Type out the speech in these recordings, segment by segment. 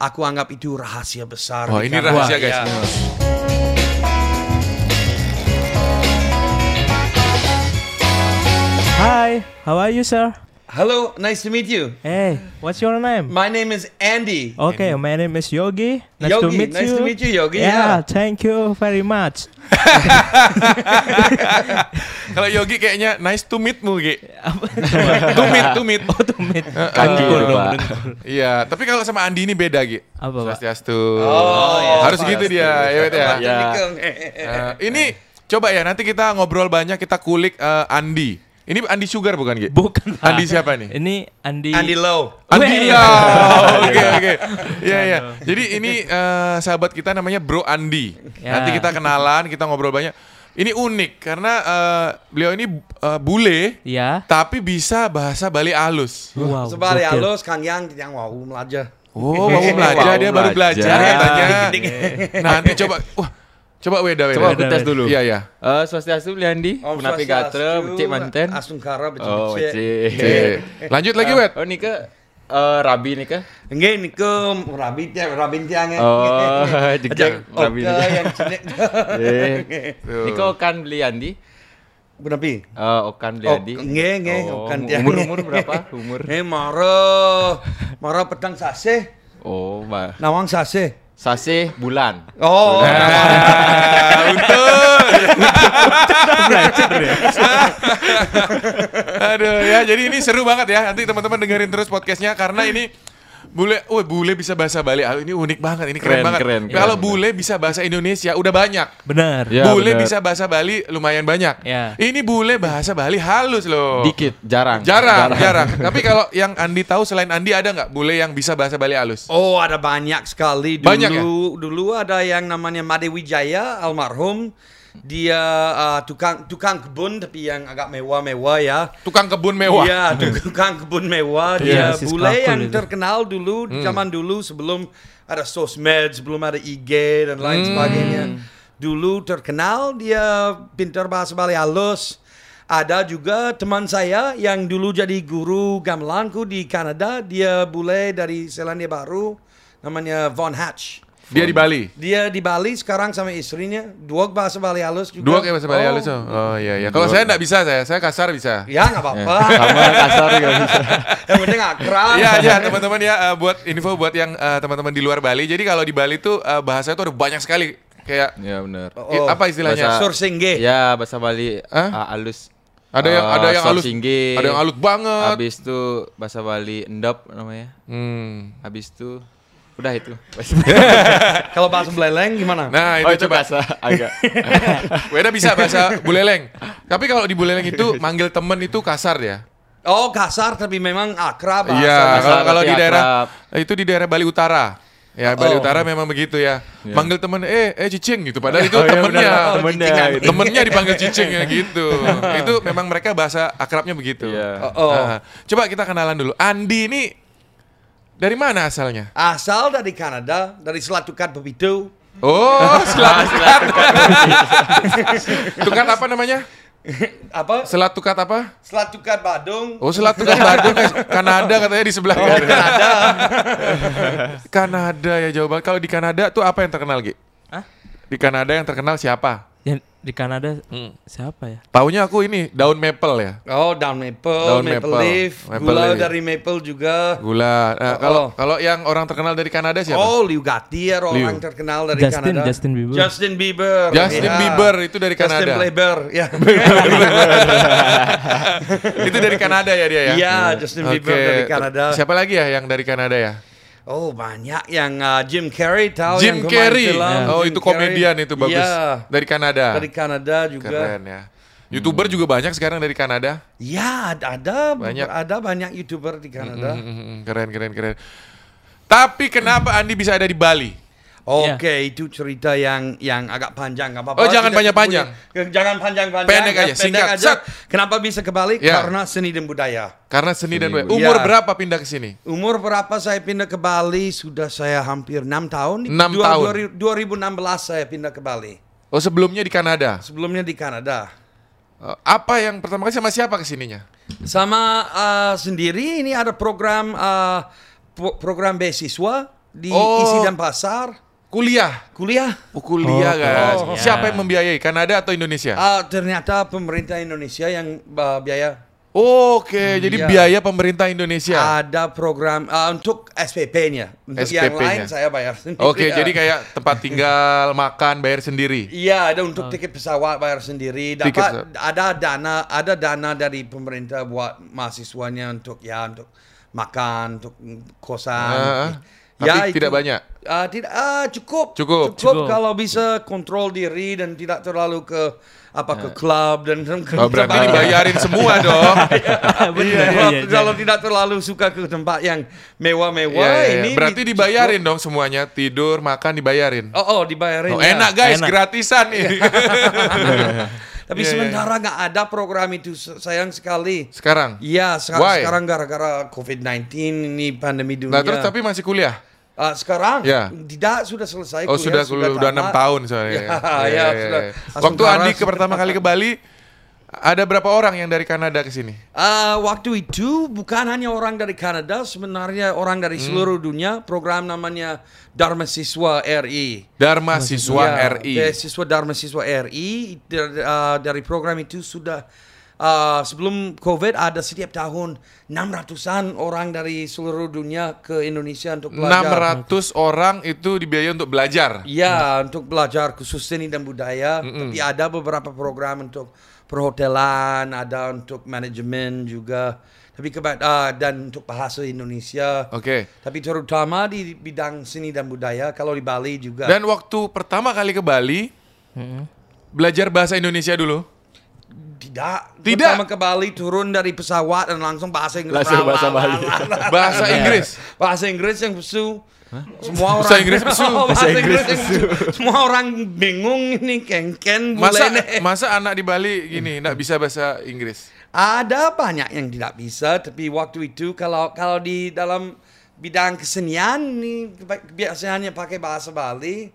aku anggap itu rahasia besar. Di ini Kanada. rahasia guys. Ya. Hi, how are you, sir? Hello, nice to meet you. Hey, what's your name? My name is Andy. Okay, my name is Yogi. Nice to Yogi, meet nice you. to meet you, Yogi. Yeah, Yeah. thank you very much. Kalau Yogi kayaknya nice to meetmu, Gi. to meet, to meet. Oh, to meet. Kaki Pak. dengkul. Iya, tapi kalau sama Andi ini beda, Gi. Apa, Pak? Swastiastu. Oh, iya, Harus gitu dia, ya, ya. Ya. Eh, ini coba ya nanti kita ngobrol banyak kita kulik eh, Andi. Ini Andi Sugar bukan, Gi? Bukan, Pak. Andi siapa nih? Ini Andi. Andy Low. Andi. Lau. Oke oke. Iya iya. Jadi ini eh, sahabat kita namanya Bro Andi. Ya. Nanti kita kenalan, kita ngobrol banyak. Ini unik karena eh, beliau ini eh, bule Ya. tapi bisa bahasa Bali halus. Wow. Sebali gokil. halus Kang Yang yang wow belajar. Oh, baru belajar Wow, dia baru belajar. katanya. Nanti coba wah coba Weda Weda. Coba aku tes dulu. Iya iya. Eh, Swastiastu Liandi, Om Punapi Swastiastu, Gatra, Cik Manten. Asungkara becik Oh, becik. Cik. Oke. Lanjut lagi, Wed. Oh, ni ke eh, Rabi ni ke? Nggih niku rabit ya rabin tiang. Oh, jejak Oke rabin. yang cilik. Eh. Tuh. Ni ke Okan Liandi. Berapa? Eh, Okan Liandi. Oh, nggih, nggih, Oh, Okan Liandi. Umur-umur berapa? Umur. Eh maro maro pedang sase, Oh, ma. nawang sase. Sase bulan. Oh, Aduh ya, jadi ini seru banget ya. Nanti teman-teman dengerin terus podcastnya karena ini bule, oh bule bisa bahasa Bali. Ah, ini unik banget, ini keren, Keren, banget. keren, Kalau keren. bule bisa bahasa Indonesia udah banyak. Benar. Ya, bule bener. bisa bahasa Bali lumayan banyak. Ya. Ini bule bahasa Bali halus loh. Dikit, jarang. Jarang, jarang. Tapi kalau yang Andi tahu selain Andi ada nggak bule yang bisa bahasa Bali halus? oh ada banyak sekali. Dulu, Banyak ya? Dulu ada yang namanya Made Wijaya almarhum. Dia uh, tukang tukang kebun tapi yang agak mewah-mewah ya. Tukang kebun mewah. Iya, tukang kebun mewah. Iya, Dia sis bule yang itu. terkenal dulu, Hmm. zaman dulu sebelum ada sosmed, sebelum ada IG dan lain Hmm. sebagainya. Dulu terkenal, dia pintar bahasa Bali halus. Ada juga teman saya yang dulu jadi guru gamelanku di Kanada. Dia bule dari Selandia Baru, namanya Von Hatch. Dia di Bali. Dia di Bali sekarang sama istrinya. Dua bahasa Bali halus juga. Dua kayak bahasa Bali Oh. halus. Oh, oh iya iya. Kalau saya nggak bisa saya, saya kasar bisa. Ya nggak apa-apa. Sama kasar juga bisa. yang penting akrab. Iya aja teman-teman ya eh, buat info buat yang eh, teman-teman di luar Bali. Jadi kalau di Bali tuh eh, bahasa itu ada banyak sekali kayak Ya benar. i- Oh, apa istilahnya? bahasa- Sursingge. Ya, bahasa Bali Hah? ah, halus. Ada yang Eh, ada yang halus. Sorsingge. Ada yang halus banget. Habis itu bahasa Bali endap namanya. Hmm. Habis itu udah itu. Kalau bahasa Beleleng gimana? Nah, itu, oh, itu coba. bahasa agak. Weda bisa bahasa Buleleng. Tapi kalau di Buleleng itu manggil temen itu kasar ya. Oh kasar tapi memang akrab bahasa. Iya, kalau kalau di daerah akrab. itu di daerah Bali Utara. Ya, Bali Oh. Utara memang begitu ya. Manggil temen eh eh cicing gitu padahal itu Oh, iya, temennya. benar. Oh, Temennya cicingan. gitu. Temennya dipanggil cicing ya gitu. itu memang mereka bahasa akrabnya begitu. Iya. Oh, oh. Nah, coba kita kenalan dulu. Andi ini dari mana asalnya? Asal dari Kanada, dari Selat Tukat Bebitu. Oh, Selat Tukat. Tukat apa namanya? Apa? Selat Tukat apa? Selat Tukat Badung. Oh, Selat Tukat Bandung guys. Kanada katanya di sebelah kan. Kanada. Kanada ya jauh banget. Kalau di Kanada tuh apa yang terkenal, Gi? Hah? Di Kanada yang terkenal siapa? Yang di Kanada Hmm. siapa ya? Taunya aku ini daun maple ya. Oh, down maple, Daun maple, maple. leaf, Maple gula leaf. dari maple juga. Gula. Nah, Oh, kalau oh. kalau yang orang terkenal dari Kanada siapa? Oh, Liu Gatier orang Liu. terkenal dari Justin, Kanada. Justin Bieber. Justin Bieber. Justin ya. Bieber itu dari Justin Kanada. Bieber, ya. itu dari Kanada ya dia ya. Iya, Justin Bieber Oke. dari Kanada. Siapa lagi ya yang dari Kanada ya? Oh, banyak yang uh, Jim Carrey tahu Jim yang Carrey. film, Oh, Jim itu Carrey. komedian itu bagus. Iya, Dari Kanada. dari Kanada juga. Keren ya. YouTuber juga banyak sekarang dari Kanada. Ya, ada ada Banyak. ada banyak YouTuber di Kanada. Mm, mm, mm, Keren keren keren. Tapi kenapa Andi bisa ada di Bali? Oke, itu cerita yang yang agak panjang nggak apa-apa. Oh, jangan panjang-panjang. Jangan panjang-panjang. Pendek aja, singkat. Set. Kenapa bisa ke Bali? Ya. Karena seni dan budaya. Karena seni dan Seni, budaya. Umur Iya. berapa pindah ke sini? Umur berapa saya pindah ke Bali? Sudah saya hampir enam tahun. Enam Dua- tahun. 2016 saya pindah ke Bali. Oh sebelumnya di Kanada. Sebelumnya di Kanada. Eh, apa yang pertama kali sama siapa ke sininya? Sama uh, sendiri ini ada program uh, pro- program beasiswa di Oh. isi dan pasar Kuliah. kuliah. Oh, kuliah Oh, guys. oh, Siapa yang membiayai? Kanada atau Indonesia? Ah, ternyata pemerintah Indonesia yang uh, biaya Oke, jadi iya. biaya pemerintah Indonesia. ada program ah, untuk SPP-nya. Untuk yang SPP-nya. lain saya bayar sendiri. Oke, jadi kayak tempat tinggal, makan, bayar sendiri. Iya, ada untuk tiket pesawat bayar sendiri. Tiket Dapat ada dana, ada dana dari pemerintah buat mahasiswanya untuk ya untuk makan, untuk kosan. Ah, tapi tidak banyak? Ah, tidak, ah, cukup. Cukup. Cukup. kalau bisa kontrol diri dan tidak terlalu ke apa ke klub dan ke Oh, berarti tempat- dibayarin semua dong. Benar, kalau, iya, kalau jangan. tidak terlalu suka ke tempat yang mewah-mewah Iya, iya, iya. ini Berarti di- dibayarin dong semuanya, tidur, makan dibayarin. Oh, oh dibayarin. Oh, ya. enak guys, Enak. gratisan nih. Tapi Iya, iya. sementara nggak ada program itu sayang sekali. Sekarang. Iya, Why? sekarang gara-gara COVID-19 ini pandemi dunia. Nah, terus tapi masih kuliah. Ah, sekarang Ya. tidak sudah selesai Oh, sudah kuliah udah enam tahun soalnya. Ya, Iya, ya, iya, sudah. iya. Langsung Waktu taras. Andi ke pertama kali ke Bali, ada berapa orang yang dari Kanada ke sini? Ah, waktu itu bukan hanya orang dari Kanada, sebenarnya orang dari Hmm. seluruh dunia. Program namanya Dharma Siswa RI. Dharma Siswa Ya, RI. Beasiswa Dharma Siswa RI dari, uh, dari program itu sudah uh, sebelum COVID ada setiap tahun 600-an orang dari seluruh dunia ke Indonesia untuk belajar. 600 orang itu dibiayai untuk belajar. Iya, untuk belajar khusus seni dan budaya. Tapi ada beberapa program untuk perhotelan, ada untuk manajemen juga. Tapi keba- uh, dan untuk bahasa Indonesia. Oke. Tapi terutama di bidang seni dan budaya. Kalau di Bali juga. Dan waktu pertama kali ke Bali, belajar bahasa Indonesia dulu. Tidak. Tidak? Pertama ke Bali turun dari pesawat dan langsung bahasa Inggris. Langsung bahasa Bali. Bahasa Inggris. Bahasa Inggris yang pesu. Semua orang Bahasa Inggris pesu? Oh, bahasa Bahasa Inggris Inggris. Semua orang bingung ini kengken Masa masa anak di Bali gini nggak bisa bahasa Inggris? Ada banyak yang tidak bisa, tapi waktu itu kalau kalau di dalam bidang kesenian nih biasanya pakai bahasa Bali.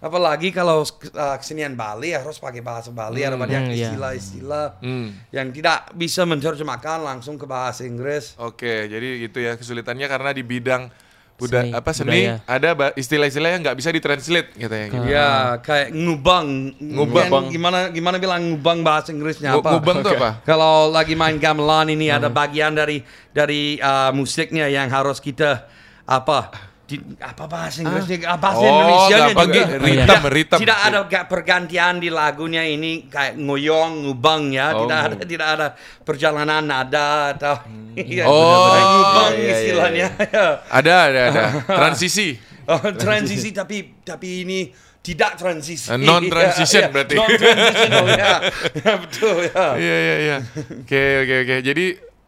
Apalagi kalau uh, kesenian Bali harus pakai bahasa Bali, ada banyak Hmm, iya. istilah-istilah Hmm. yang tidak bisa menerjemahkan langsung ke bahasa Inggris. Oke, jadi gitu ya kesulitannya karena di bidang buda Seni, apa seni budaya. ada istilah-istilah yang nggak bisa ditranslate katanya gitu. Ya, kayak ngubang. Ngubang. Kan Gimana gimana bilang ngubang bahasa Inggrisnya apa? Ngubang tuh apa? Kalau lagi main gamelan ini ada bagian dari dari uh, musiknya yang harus kita apa? Di, apa bahasa Inggrisnya? Ah. Bahasa Oh, Indonesia juga. gitu. Ritem, ritem. Tidak ada ga- pergantian di lagunya ini kayak ngoyong, ngubang ya. Oh, tidak ada tidak ada perjalanan nada atau Iya, Oh, kayak ngubang iya, iya, iya. istilahnya. Ya. Ada, ada, ada. Transisi. Oh, transisi tapi tapi ini tidak transisi. Eh, non-transition Iya, iya. berarti. Non-transition, oh, ya. Ya, betul ya. Iya, iya, iya. Oke, oke, oke. Jadi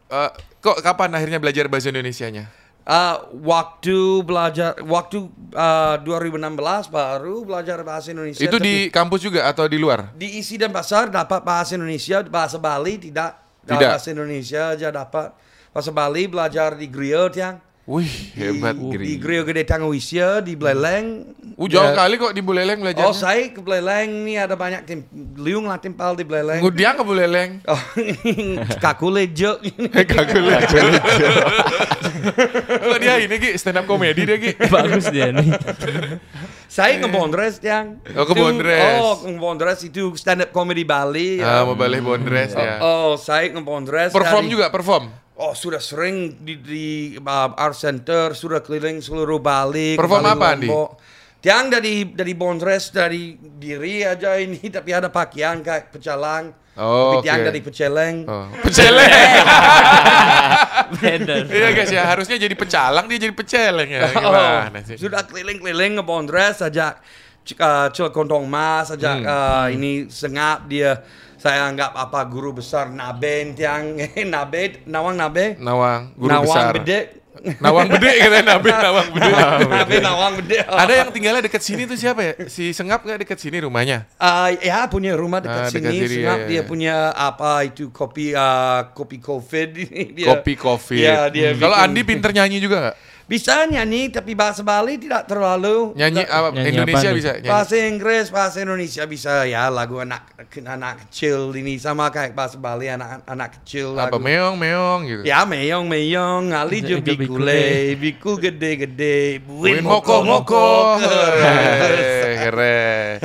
eh, kok kapan akhirnya belajar bahasa Indonesianya? Ah, waktu belajar waktu ah, 2016 baru belajar bahasa Indonesia. Itu di kampus juga atau di luar? di isi dan pasar dapat bahasa Indonesia, bahasa Bali tidak. Tidak. Bahasa Indonesia aja dapat. Bahasa Bali belajar di Griot yang Wih, hebat. di, di Griot Gede Tangawisya di Beleleng. Uh, jauh Ya. kali kok di Buleleng belajarnya. Oh, saya ke Beleleng nih ada banyak tim liung lah timpal di Beleleng. Ngudiang ke Buleleng. Oh, kakule jek. Kagak Kok dia ini Ki, stand up comedy dia Ki. Bagus dia nih. Saya ke Bondres yang. Oh, ke Bondres. Oh, ke Bondres itu stand up comedy Bali. Ah, ya. mau balik Bondres ya. Oh, saya ke Bondres. Perform dari- juga, perform. Oh, sudah sering di, di uh, Art Center, sudah keliling seluruh Bali. Perform apa, Andi? Tiang dari dari Bondres dari diri aja ini tapi ada pakaian kayak pecalang. Oh, tapi tiang dari peceleng. Oh, peceleng. Iya guys ya, harusnya jadi pecalang dia jadi peceleng ya. Oh, Gimana sih? sudah keliling-keliling ke Bondres ajak uh, Cil Kontong Mas ajak Hmm. uh, ini sengap dia saya anggap apa guru besar Nabe tiang Nabe Nawang Nabe Nawang, guru Nawang besar. Bede Nawang Bede katanya Nabe Nawang Bede. Nabe Nawang Bede Ada yang tinggalnya dekat sini tuh siapa ya? Si Sengap nggak dekat sini rumahnya? Uh, ya punya rumah Ah, dekat dekat sini, sini, Sengap ya, ya, dia ya. punya apa itu kopi uh, kopi covid ini dia Kopi Coffee. Ya, dia Kalau Andi pinter nyanyi juga nggak? Bisa nyanyi tapi bahasa Bali tidak terlalu. Nyanyi apa? Nyanyi Indonesia apa bisa nyanyi. Bahasa Inggris, bahasa Indonesia bisa ya lagu anak anak kecil ini sama kayak bahasa Bali anak anak kecil Apa lagu. meong meong gitu. Ya meyong meyong ali jo Jo bikule biku gede gede buin moko moko. Keren.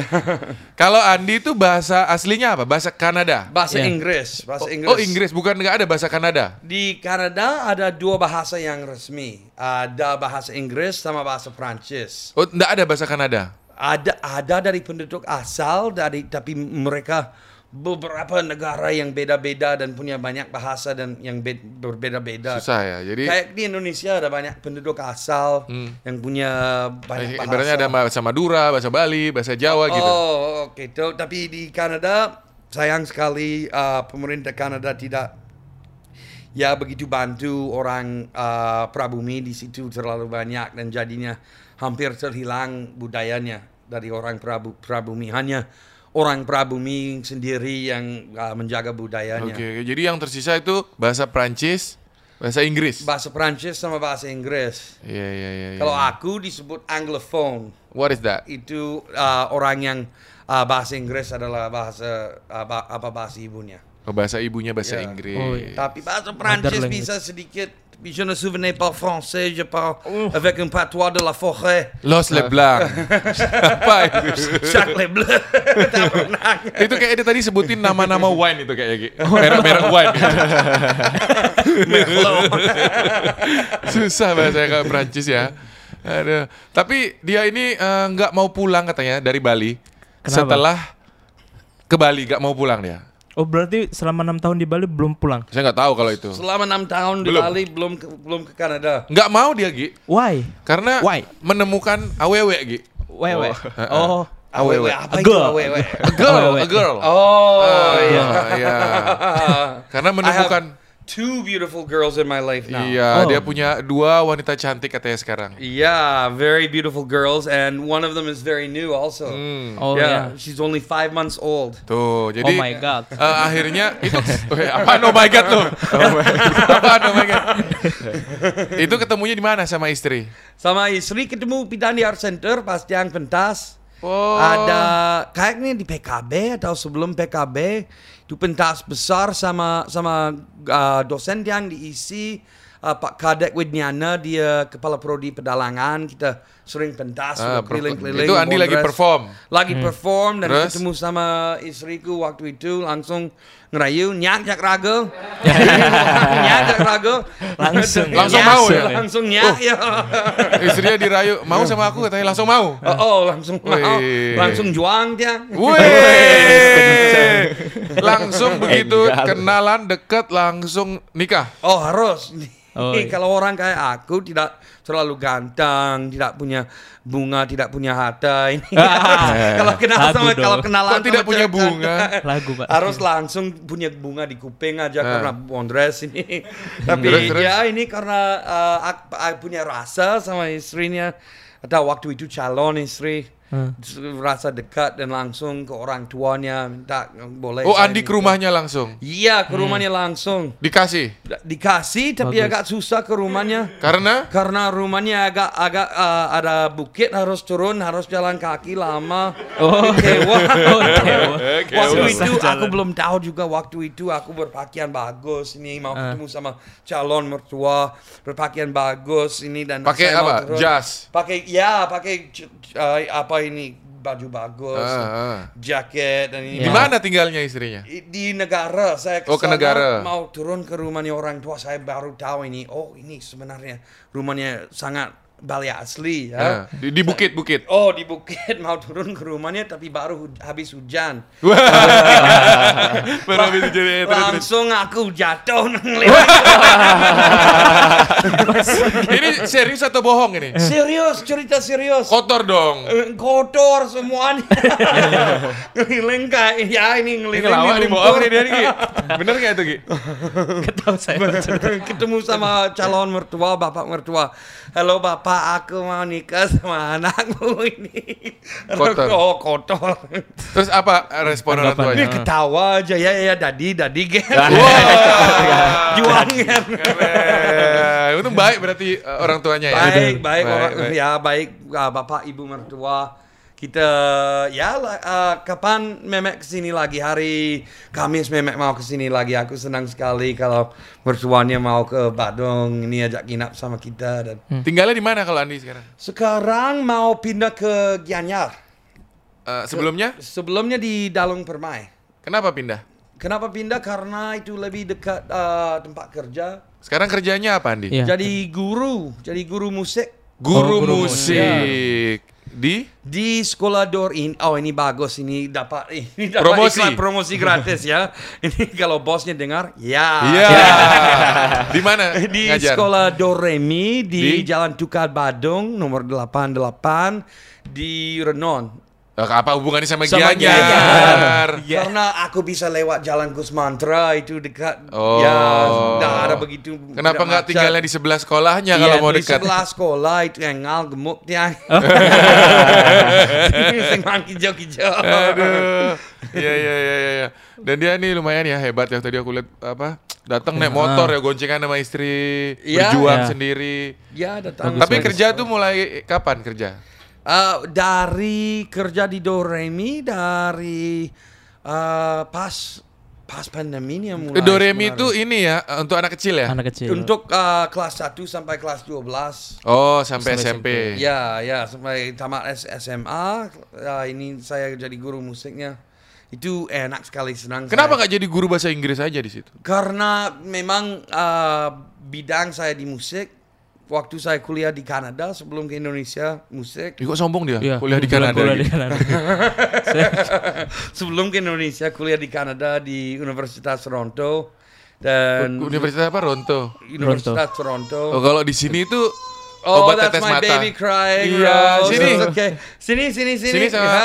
Kalau Andi itu bahasa aslinya apa? Bahasa Kanada. Bahasa Ya. Inggris, bahasa Inggris. Oh Inggris, bukan nggak ada bahasa Kanada. Di Kanada ada dua bahasa yang resmi. Ada bahasa Inggris sama bahasa Prancis. Oh nggak ada bahasa Kanada. Ada ada dari penduduk asal dari tapi mereka beberapa negara yang beda-beda dan punya banyak bahasa dan yang be- berbeda-beda. Susah ya. Jadi Kayak di Indonesia ada banyak penduduk asal yang punya banyak eh, bahasa. ibaratnya ada bahasa Madura, bahasa Bali, bahasa Jawa gitu. Oh, oke. Tuh, Tapi di Kanada sayang sekali uh, pemerintah Kanada tidak ya begitu bantu orang uh, prabumi di situ terlalu banyak dan jadinya hampir terhilang budayanya dari orang prabu prabumi hanya orang prabumi sendiri yang uh, menjaga budayanya. Oke, jadi yang tersisa itu bahasa Prancis, bahasa Inggris. Bahasa Prancis sama bahasa Inggris. Iya iya iya. iya. Kalau aku disebut anglophone. What is that? itu uh, orang yang uh, bahasa Inggris adalah bahasa uh, ba- apa bahasa ibunya. Oh, bahasa ibunya bahasa Ya. Inggris. Oh, iya. Tapi bahasa Prancis bisa sedikit. Je ne souvenais pas français, je parle avec un patois de la forêt. Los Leblanc. Apa itu? Jacques itu kayak dia tadi sebutin nama-nama wine itu kayaknya Gi. Merek-merek wine. Merlot. Susah bahasa kayak Prancis ya. Aduh. Tapi dia ini eh, nggak mau pulang katanya dari Bali. Kenapa? Setelah ke Bali nggak mau pulang dia. Oh berarti selama enam tahun di Bali belum pulang? Saya nggak tahu kalau itu. Selama enam tahun di Belum. Bali belum ke, belum ke Kanada. Nggak mau dia Gi. Why? Karena Why? menemukan AWW Gi. Wewe. Oh. Awewe apa A itu girl. awewe? A girl, a girl. Oh, Ah, iya. iya. Karena I have menemukan two beautiful girls in my life now. Iya, Oh. dia punya dua wanita cantik katanya sekarang. Yeah, very beautiful girls, and one of them is very new also. Hmm. Oh yeah, ya. she's only five months old. Tuh, jadi Oh my God. eh, akhirnya itu Weh, apaan oh my god tuh? apaan oh my god? itu ketemunya di mana sama istri? Sama istri ketemu di Art Center pas yang pentas. Oh. Ada kayaknya di PKB atau sebelum PKB itu pentas besar sama sama uh, dosen yang diisi uh, Pak Kadek Widnyana dia kepala prodi pedalangan. Kita sering pentas sudah keliling-keliling itu Andi lagi perform. lagi perform dan Terus? ketemu sama istriku waktu itu. Langsung ngerayu nyak jak rago nyak jak rago Langsung. Langsung Nyak, mau ya? langsung nyak ya Istrinya dirayu, mau sama aku katanya langsung mau. oh, oh, langsung mau langsung juang dia Wih, langsung begitu Enggar. kenalan deket langsung nikah. oh harus Oh, iya. kalau orang kayak aku tidak terlalu ganteng tidak punya bunga tidak punya harta ini kalau kenal Lagu sama dong. kalau kenalan Kok tidak punya bunga? Lagu pak. harus langsung punya bunga di kuping aja Ah. karena bondres ini. Tapi Terus, terus? ya ini karena uh, aku, aku punya rasa sama istrinya. Atau waktu itu calon istri. Hmm. Rasa dekat dan langsung ke orang tuanya minta boleh. Oh, Andi ke nikah." rumahnya langsung. Iya ke rumahnya langsung. Dikasih. Dikasih tapi Bagus. agak susah ke rumahnya. Karena Karena rumahnya agak agak uh, ada bukit harus turun harus jalan kaki lama. Oh. Kecewa. Oh, kecewa. Waktu itu aku jalan. belum tahu juga waktu itu aku berpakaian bagus ini mau Ah. ketemu sama calon mertua berpakaian bagus ini dan pakai apa? Jas. Pakai ya pakai uh, apa ini baju bagus, Ah, ah. jaket dan ini. Di mana tinggalnya istrinya? Di negara saya Oh, ke negara. mau turun ke rumahnya orang tua saya baru tahu ini oh ini sebenarnya rumahnya sangat Bali asli ya. di, di bukit-bukit. Oh di bukit mau turun ke rumahnya tapi baru hu- habis hujan. Baru habis jadi Langsung aku jatuh. Ini serius atau bohong ini? serius cerita serius. Kotor dong. Eh, Kotor semuanya. ngeliling kayak ya ini Ini ngeliling nih lumpur. bohong nih dia nih Gi. Bener gak itu Gi? Ketahu saya. ketemu sama calon mertua, bapak mertua. Halo bapak, apa aku mau nikah sama anakmu ini? Kotor. Oh, kotor. Terus apa respon orang. Dia tuanya? ketawa aja ya ya dadi dadi gen. Juangnya. Itu baik berarti uh, orang tuanya ya. Baik, baik, orang, baik. ya baik uh, bapak ibu mertua kita ya lah, uh, kapan memek ke sini lagi? Hari Kamis memek mau ke sini lagi. Aku senang sekali kalau mertuanya mau ke Badung. Ini ajak nginap sama kita dan Tinggalnya di mana kalau Andi sekarang? sekarang mau pindah ke Gianyar. Uh, sebelumnya? Sebelumnya di Dalung Permai. Kenapa pindah? kenapa pindah? Karena itu lebih dekat uh, tempat kerja. Sekarang kerjanya apa Andi? Iya. jadi guru. Jadi guru musik. Guru Oh, guru musik di di sekolah Dor ini oh ini bagus ini dapat ini dapat Promosi. iklan promosi gratis ya ini kalau bosnya dengar ya Iya. di mana? di ngajar? sekolah Doremi di, Di? Jalan Tukar Badung nomor 88 di Renon apa hubungannya sama, Sama Gianyar? karena aku bisa lewat Jalan Kusmantra itu dekat Oh. ya tidak ada begitu Kenapa nggak tinggalnya di sebelah sekolahnya Iya, kalau mau di dekat? sebelah sekolah itu engal gemuk tiang sing hijau-hijau Aduh. Iya iya iya iya. iya. Dan dia nih lumayan ya hebat ya tadi aku lihat apa datang naik motor ya goncengan sama istri Iya. berjuang Iya. sendiri. ya datang Tapi kerja tuh mulai kapan kerja? Eh, dari kerja di Doremi dari eh, pas pas pandemi ini yang mulai. Doremi itu ini ya untuk anak kecil ya? Anak kecil. untuk eh, kelas 1 sampai kelas 12. Oh sampai, Sampai SMP. Ya, ya sampai tamat S- SMA ya, ini saya jadi guru musiknya. Itu enak sekali senang. Kenapa nggak jadi guru bahasa Inggris aja di situ? Karena memang eh, bidang saya di musik waktu saya kuliah di Kanada sebelum ke Indonesia musik Ih, kok sombong dia? Iya, Kuliah di Kanada. Kuliah di. Kanada. Sebelum ke Indonesia kuliah di Kanada di Universitas Toronto dan Universitas apa? Ronto. Universitas Toronto. Oh, kalau di sini itu Oh, obat that's tetes my mata. baby crying. Iya, Rose. sini. It's okay. Sini, sini, sini. Sini sama- Ya.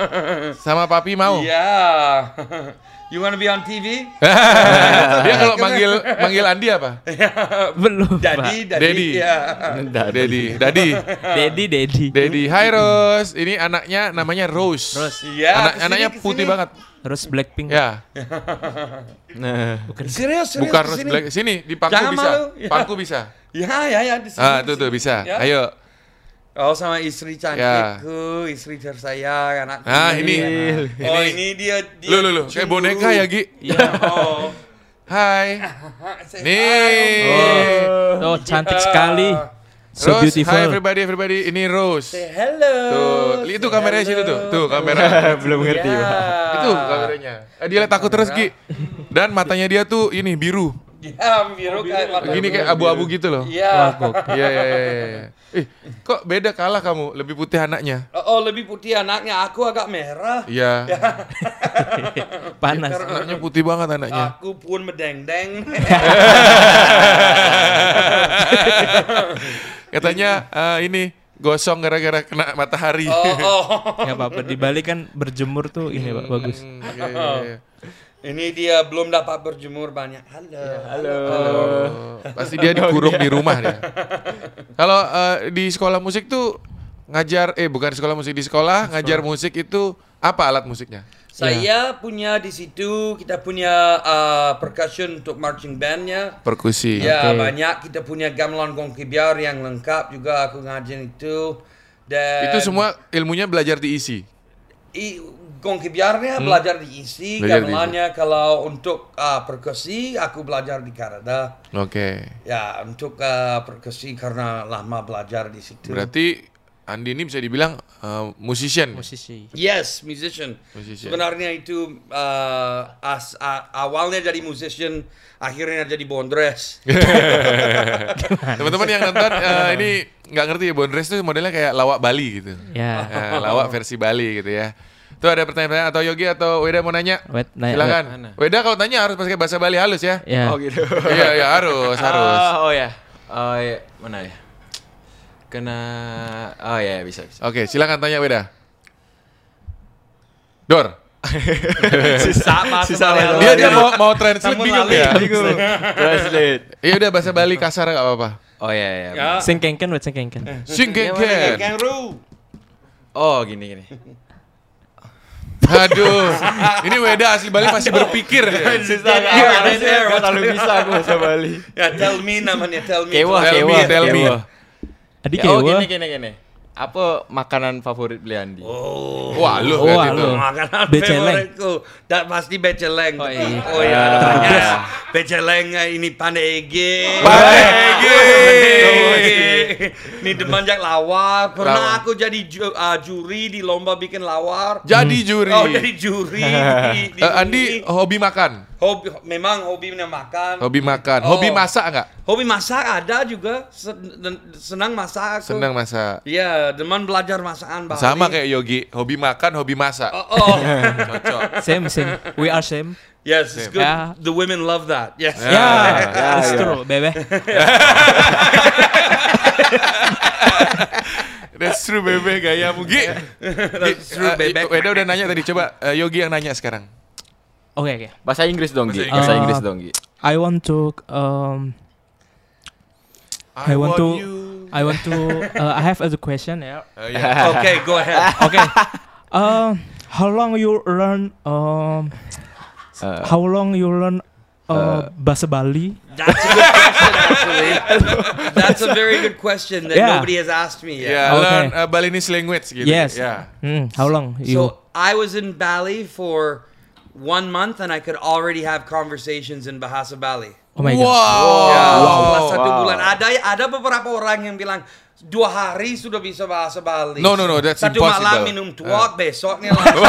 Sama papi mau. Yeah. You wanna be on TV? dia kalau manggil manggil Andi apa? Belum. Daddy. Ya. Daddy. Daddy. Daddy, Daddy. Daddy. Hai Rose. Ini anaknya namanya Rose. Rose. Iya, Anak, ke sini, anaknya ke sini. putih banget. Rose Blackpink. Ya. Bukan. Serius, serius. Bukan Rose. Black. Sini di pangku Jangan bisa. malu. Ya. Pangku bisa. Ya, ya, ya. Di sini, Ah, tuh tuh bisa. Ya. Ayo. Oh, sama istri Ya. cantikku, istri tersayang, anakku. Ah, ini. Oh, ini. ini dia. dia Lu lu lu kayak cemburu. boneka ya, Gi. Iya. Oh. Hai. Nih. hi. Oh, cantik sekali. So Rose, beautiful. hi everybody, everybody. Ini Rose. Say hello. Tuh, itu kameranya situ tuh. Tuh, kamera. Belum ngerti, Ya. Pak. Itu kameranya. Eh, dia liat takut terus, Gi. Dan matanya dia tuh ini biru. Ya, biru kayak mata Gini kayak abu-abu gitu loh. Iya. Iya, iya, iya, iya. Eh, kok beda kalah kamu? Lebih putih anaknya. Oh, lebih putih anaknya. Aku agak merah. Iya. Panas. Anaknya putih banget anaknya. Aku pun medeng-deng. Katanya eh, ini gosong gara-gara kena matahari. oh, oh. Gak apa-apa. Di Bali kan berjemur tuh ini Pak bagus. Hmm, iya, iya, iya. Ini dia belum dapat berjemur banyak. Halo. Halo. Oh, pasti dia dikurung di rumah dia. Kalau eh, di sekolah musik tuh ngajar eh bukan sekolah musik di sekolah ngajar musik itu apa alat musiknya? Saya punya di situ kita punya uh, percussion untuk marching bandnya. Perkusi. Ya Oke. banyak kita punya gamelan gongki biar yang lengkap juga aku ngajarin itu. Dan Itu semua ilmunya belajar diisi. i, gongki biarnya belajar diisi, Hmm. Belajar gamelannya kalau untuk uh, perkusi aku belajar di Kanada. Oke. Ya untuk uh, perkusi karena lama belajar di situ. Berarti Andi ini bisa dibilang eh, musician. Musisi. Yes, musician. Musician. Sebenarnya itu uh, as, a- awalnya jadi musician, akhirnya jadi bondres. Teman-teman yang nonton eh, ini nggak ngerti ya Bondres itu modelnya kayak lawak Bali gitu. Ya. Eh, lawak versi Bali gitu ya. Tuh ada pertanyaan atau Yogi atau Weda mau nanya? Wed, nanya, Silakan. Weda kalau tanya harus pakai bahasa Bali halus ya. Ya. Oh gitu. iya iya harus harus. Oh, oh ya. Oh ya, mana ya? Kena Oh ya, bisa bisa. Oke silakan tanya Weda. Dor. Sisa Sisa Bali. Dia dia mau mau translate bingung ya. Translate. Iya udah bahasa Bali kasar gak apa-apa. Oh iya iya. Ya. Sing kengken wet sing kengken. Sing kengken. Oh gini gini. Aduh, ini Weda asli Bali masih berpikir. ya. Susah Here, it is there. Gak terlalu bisa aku bahasa Bali. Ya, tell me namanya, tell me. Kewa, Tell me, kewa, tell me. kewa. Adik Oh gini gini gini. Apa makanan favorit Bliandi? Oh. Wah, lu Oh, kan itu. lu. Makanan Beceleng. favoritku. Dan pasti beceleng. Oh, iya. Oh iya, banyak. Beceleng ini pandai ege. Pandai ege. Ini demanjak lawar. Pernah Lawar. aku jadi ju- uh, juri di lomba bikin lawar. Jadi juri. Oh, jadi juri. di, di Eh, Andi ini. hobi makan, hobi memang hobinya makan. hobi makan, Oh. hobi masak nggak? Hobi masak ada juga. Senang masak aku. Senang masak. Iya, demen belajar masakan Bali. Sama kayak Yogi, hobi makan, hobi masak. Oh, oh. Cocok. Same same. We are same. yes, it's good. Yeah. The women love that. Yes. Ya. Yeah, it's ya. true, bebe. That's true bebe gaya Mugi. That's true, bebek. Weda udah nanya tadi, coba eh, Yogi yang nanya sekarang. Oke oke. Bahasa Inggris dong, Gi. Bahasa Inggris. Dong, Gi. I want to um I want to- you. I want to uh, I have a question ya. Oh, iya. Okay, go ahead. Okay. Um how long you learn um Uh, how long you learn uh, bahasa Bali? That's a good question, actually. That's a very good question that Yeah. nobody has asked me yet. Ya, Oke. learn uh, Balinese language gitu. Yes. Ya. Hmm, how long you So I was in Bali for one month, and I could already have conversations in Bahasa Bali. Oh my wow. god. Wow. satu Wow. bulan. Ada ada beberapa orang yang bilang dua hari sudah bisa bahasa Bali. No, no, no, that's satu impossible. malam minum tuak, besoknya langsung.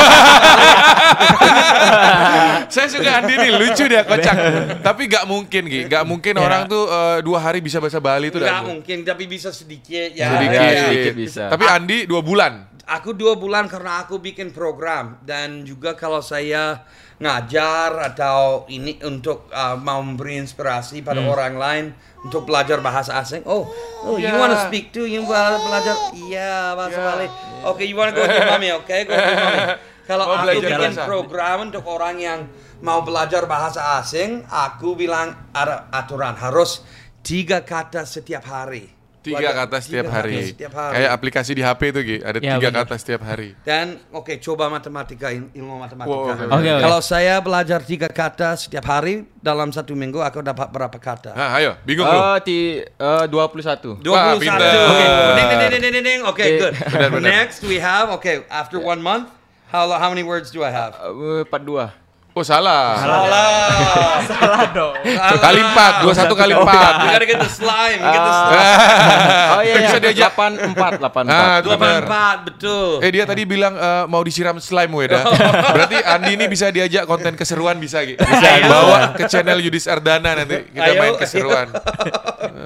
Saya suka Andi nih, lucu dia kocak. Tapi gak mungkin, Gi. Gak mungkin Ya. orang tuh eh, dua hari bisa bahasa Bali itu dah. mungkin, tapi bisa sedikit ya. Sedikit. Ya. sedikit bisa. Tapi Andi dua bulan. Aku dua bulan karena aku bikin program dan juga kalau saya ngajar atau ini untuk uh, mau memberi inspirasi pada Hmm. orang lain untuk belajar bahasa asing. Oh, oh you Yeah. wanna speak too? You wanna belajar? Iya bahasa Yeah. Bali. Oke, you wanna go to mommy? Oke, go to mommy. Kalau aku bikin bahasa. program untuk orang yang mau belajar bahasa asing, aku bilang ada aturan harus tiga kata setiap hari. Tiga kata setiap tiga kata hari. setiap hari. Kayak aplikasi di HP itu, Gi. Ada Ya, tiga benar. kata setiap hari. Dan oke coba matematika il- ilmu matematika. Wow, oke, oke. Oke, Kalau saya belajar tiga kata setiap hari dalam satu minggu aku dapat berapa kata? Nah, ayo, bingung lu. Oh, di eh, 21. Wah, 21. pinter. Oke. Oke. Ding ding ding ding ding ding. Okay, Oke. good. Benar, benar. Next we have okay, after one month, how how many words do I have? Eh, 42. Oh, salah. Salah. Salah dong. Kali empat, dua satu kali You empat. gotta get the slime. Get the slime. Oh iya, Bisa iya. diajak. 84, 84. Ah, itu Dua benar. empat betul. Eh dia tadi bilang eh, mau disiram slime Weda. Berarti Andi ini bisa diajak konten keseruan bisa gitu. Bisa Ayo. bawa ke channel Yudis Ardana nanti kita Ayo, main keseruan.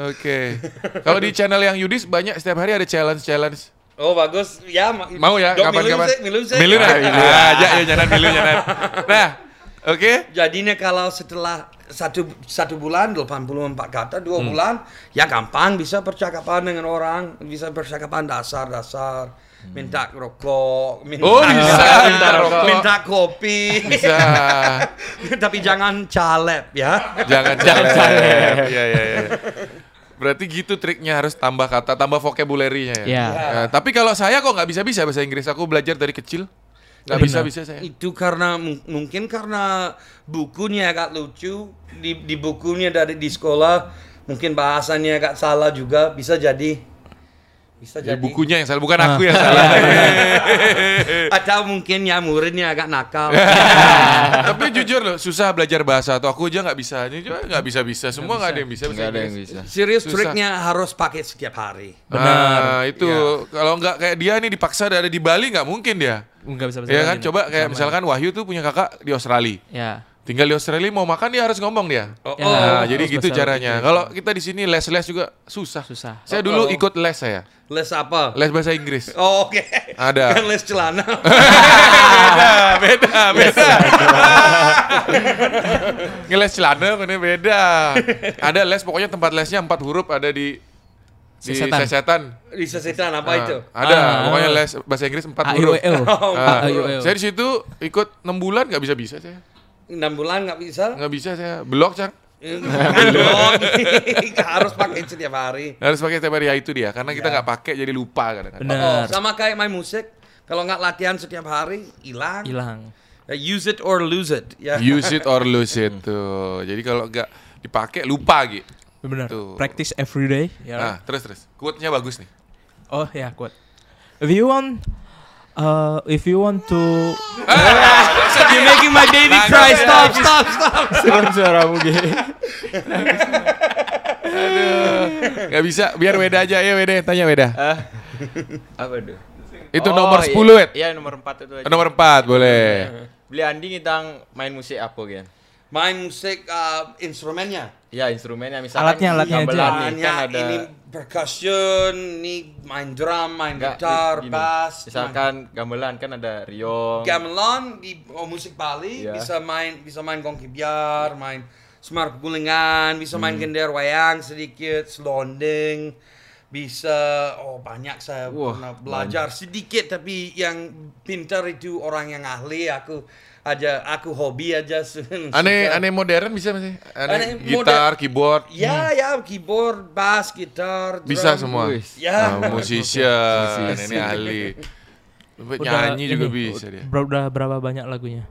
Oke. Kalau di channel yang Yudis banyak setiap hari ada challenge-challenge. Oh bagus. Ya ma- Mau ya kapan-kapan? milu sih, milu sih. Milu nah. Ah, aja ya nyanan milu nyanan. Nah, oke. Jadinya kalau setelah satu satu bulan 84 kata dua Hmm. bulan ya gampang bisa percakapan dengan orang bisa percakapan dasar-dasar minta rokok minta Oh, bisa minta rokok. minta kopi Bisa. tapi jangan caleb ya Jangan jangan caleb. Iya iya iya. Berarti gitu triknya harus tambah kata, tambah vocabulary-nya ya. Ya. Ya, tapi kalau saya kok nggak bisa-bisa bahasa Inggris, aku belajar dari kecil. Nggak Benar. bisa-bisa saya. itu karena mung- mungkin karena bukunya agak lucu di di bukunya dari di sekolah mungkin bahasanya agak salah juga bisa jadi bisa Ya, jadi bukunya yang salah, bukan Ah. aku yang salah. atau mungkin ya muridnya agak nakal Tapi jujur loh, susah belajar bahasa. Atau aku aja nggak bisa. Ini juga nggak bisa-bisa. Semua nggak ada yang bisa. Enggak ada yang bisa. Serius Susah. triknya harus pakai setiap hari. Nah, itu Iya. kalau nggak kayak dia nih dipaksa ada di Bali nggak mungkin dia. Enggak bisa Ya kan, coba kayak Sama. misalkan Wahyu tuh punya kakak di Australia. Ya. Tinggal di Australia mau makan dia harus ngomong dia. Oh, Ya, Nah, jadi harus gitu caranya. Inggris. Kalau kita di sini les-les juga susah. Susah. Saya dulu Oh. ikut les saya. Les apa? Les bahasa Inggris. Oh, oke. Ada. Bukan les celana. beda, beda, beda. Ngeles celana ini beda. Ada les pokoknya tempat lesnya empat huruf ada di di Sesetan. sesetan. Di sesetan apa Ah, itu? Ada, Ah. pokoknya les bahasa Inggris empat huruf. O. saya di situ ikut enam bulan nggak bisa bisa saya, Enam bulan nggak bisa? nggak bisa saya blok cang. Kan dong. harus pakai setiap hari. Harus pakai setiap hari ya itu dia, karena kita nggak pakai jadi lupa kadang-kadang. Oh, sama kayak main musik. Kalau nggak latihan setiap hari, hilang. Hilang. Ya, use it or lose it. Ya. Use it or lose it tuh. Jadi kalau nggak dipakai lupa gitu. Benar. Tuh. Practice every day. Ya. Nah, terus terus. Quote-nya bagus nih. Oh ya kuat. If you want, uh, if you want to, You're making my baby cry. Stop, stop, stop. suaramu gitu. Nggak bisa, biar Weda aja ya Weda, tanya Weda. Ah, apa tuh? Itu Oh, nomor iya. 10 Wed. Iya, nomor 4 itu aja. Nomor 4 boleh. Beli Andi ngitang main musik apa kan? Main musik uh, instrumennya. Ya instrumennya misalkan Alatnya, alatnya aja. gamelan nih, Bahannya kan ada ini percussion, ini main drum, main Enggak, gitar, gini. bass. Misalkan gamelan kan ada riong. gamelan di oh, musik Bali Iya. bisa main bisa main gongki biar, main semar pegulingan, bisa main Hmm. gender wayang sedikit, selonding, bisa oh banyak saya Wah, pernah belajar sedikit tapi yang pintar itu orang yang ahli aku aja aku hobi aja Aneh aneh modern bisa masih? Aneh, Aneh gitar, keyboard ya ya keyboard bass gitar bisa drum. semua. Wih. Ya. Ah, musician, ini ahli. Nyanyi juga ini, bisa dia. ber- udah berapa banyak lagunya?